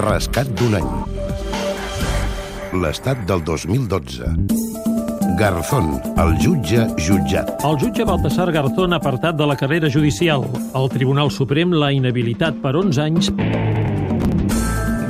Rescat d'un any. L'estat del 2012. Garzón, el jutge jutjat. El jutge Baltasar Garzón, apartat de la carrera judicial. El Tribunal Suprem l'ha inhabilitat per 11 anys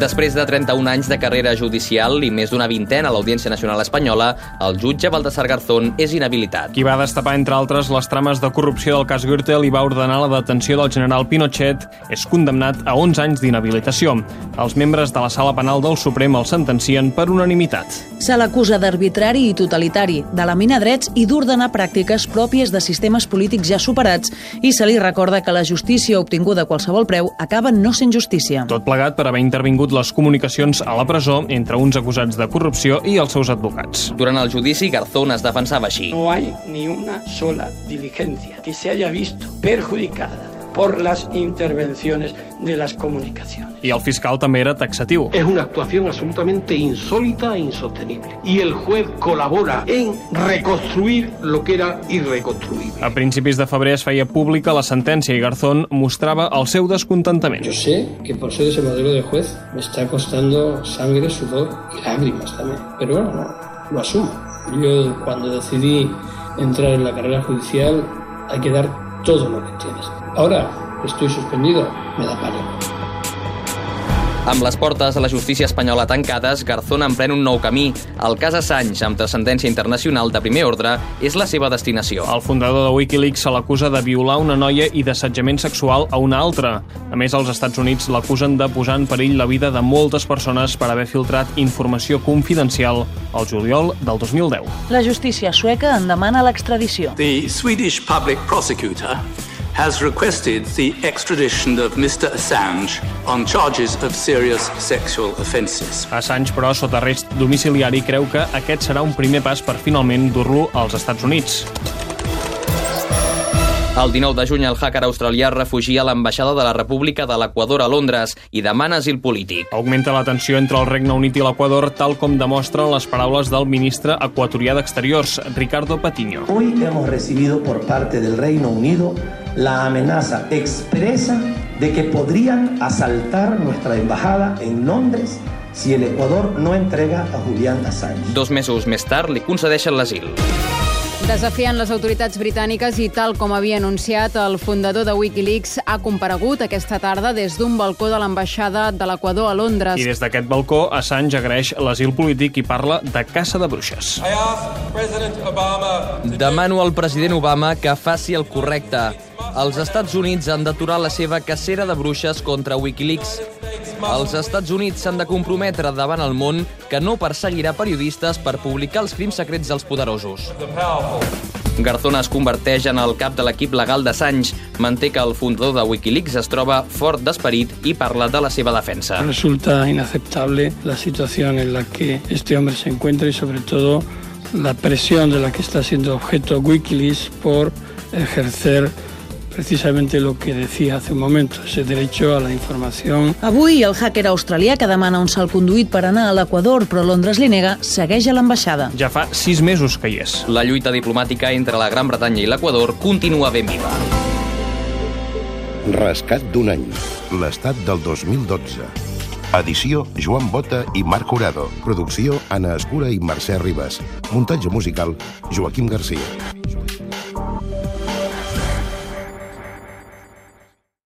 Després de 31 anys de carrera judicial i més d'una vintena a l'Audiència Nacional Espanyola, el jutge Baltasar Garzón és inhabilitat. Qui va destapar, entre altres, les trames de corrupció del cas Gürtel i va ordenar la detenció del general Pinochet, és condemnat a 11 anys d'inhabilitació. Els membres de la Sala Penal del Suprem el sentencien per unanimitat. Se l'acusa d'arbitrari i totalitari, de laminar drets i d'ordenar pràctiques pròpies de sistemes polítics ja superats i se li recorda que la justícia obtinguda a qualsevol preu acaba no sent justícia. Tot plegat per haver intervingut les comunicacions a la presó entre uns acusats de corrupció i els seus advocats. Durant el judici, Garzón es defensava així. No hay ni una sola diligencia que se haya visto perjudicada por las intervenciones de las comunicaciones. I el fiscal també era taxatiu. Es una actuación absolutamente insólita e insostenible. Y el juez colabora en reconstruir lo que era irreconstruible. A principis de febrer es feia pública la sentència i Garzón mostrava el seu descontentament. Yo sé que por ser ese modelo de juez me está costando sangre, sudor y lágrimas también. Pero bueno, no, lo asumo. Yo cuando decidí entrar en la carrera judicial hay que dar todo lo que tienes. Ahora estoy suspendido, me da pánico. Amb les portes de la justícia espanyola tancades, Garzón emprèn un nou camí. El cas Assange, amb transcendència internacional de primer ordre, és la seva destinació. El fundador de Wikileaks se l'acusa de violar una noia i d'assetjament sexual a una altra. A més, els Estats Units l'acusen de posar en perill la vida de moltes persones per haver filtrat informació confidencial al juliol del 2010. La justícia sueca en demana l'extradició. The Swedish public prosecutor has requested the extradition of Mr. Assange on charges of serious sexual offences. Assange, però, sota arrest domiciliari, creu que aquest serà un primer pas per finalment dur-lo als Estats Units. El 19 de juny, el hacker australià es refugia a l'ambaixada de la República de l'Equador a Londres i demana asil polític. Augmenta la tensió entre el Regne Unit i l'Equador, tal com demostren les paraules del ministre equatorià d'Exteriors, Ricardo Patiño. Hoy hemos recibido por parte del Reino Unido la amenaza expresa de que podrían asaltar nuestra embajada en Londres si el Ecuador no entrega a Julián Assange. Dos mesos més tard li concedeixen l'asil. Desafiant les autoritats britàniques i tal com havia anunciat, el fundador de Wikileaks ha comparegut aquesta tarda des d'un balcó de l'ambaixada de l'Equador a Londres. I des d'aquest balcó, Assange agraeix l'asil polític i parla de caça de bruixes. Demano al president Obama que faci el correcte. Els Estats Units han d'aturar la seva cacera de bruixes contra Wikileaks. Els Estats Units s'han de comprometre davant el món que no perseguirà periodistes per publicar els crims secrets dels poderosos. Garzón es converteix en el cap de l'equip legal d'Assange. Manté que el fundador de Wikileaks es troba fort d'esperit i parla de la seva defensa. Resulta inaceptable la situación en la que este hombre se encuentra y sobre todo la presión de la que está siendo objeto Wikileaks por ejercer precisamente lo que decía hace un momento, ese derecho a la información. Avui, el hacker australià que demana un salconduit per anar a l'Equador, però Londres li nega, segueix a l'ambaixada. Ja fa sis mesos que hi és. La lluita diplomàtica entre la Gran Bretanya i l'Equador continua ben viva. Rescat d'un any. L'estat del 2012. Edició Joan Bota i Marc Curado. Producció Anna Escura i Mercè Ribas. Muntatge musical Joaquim Garcia.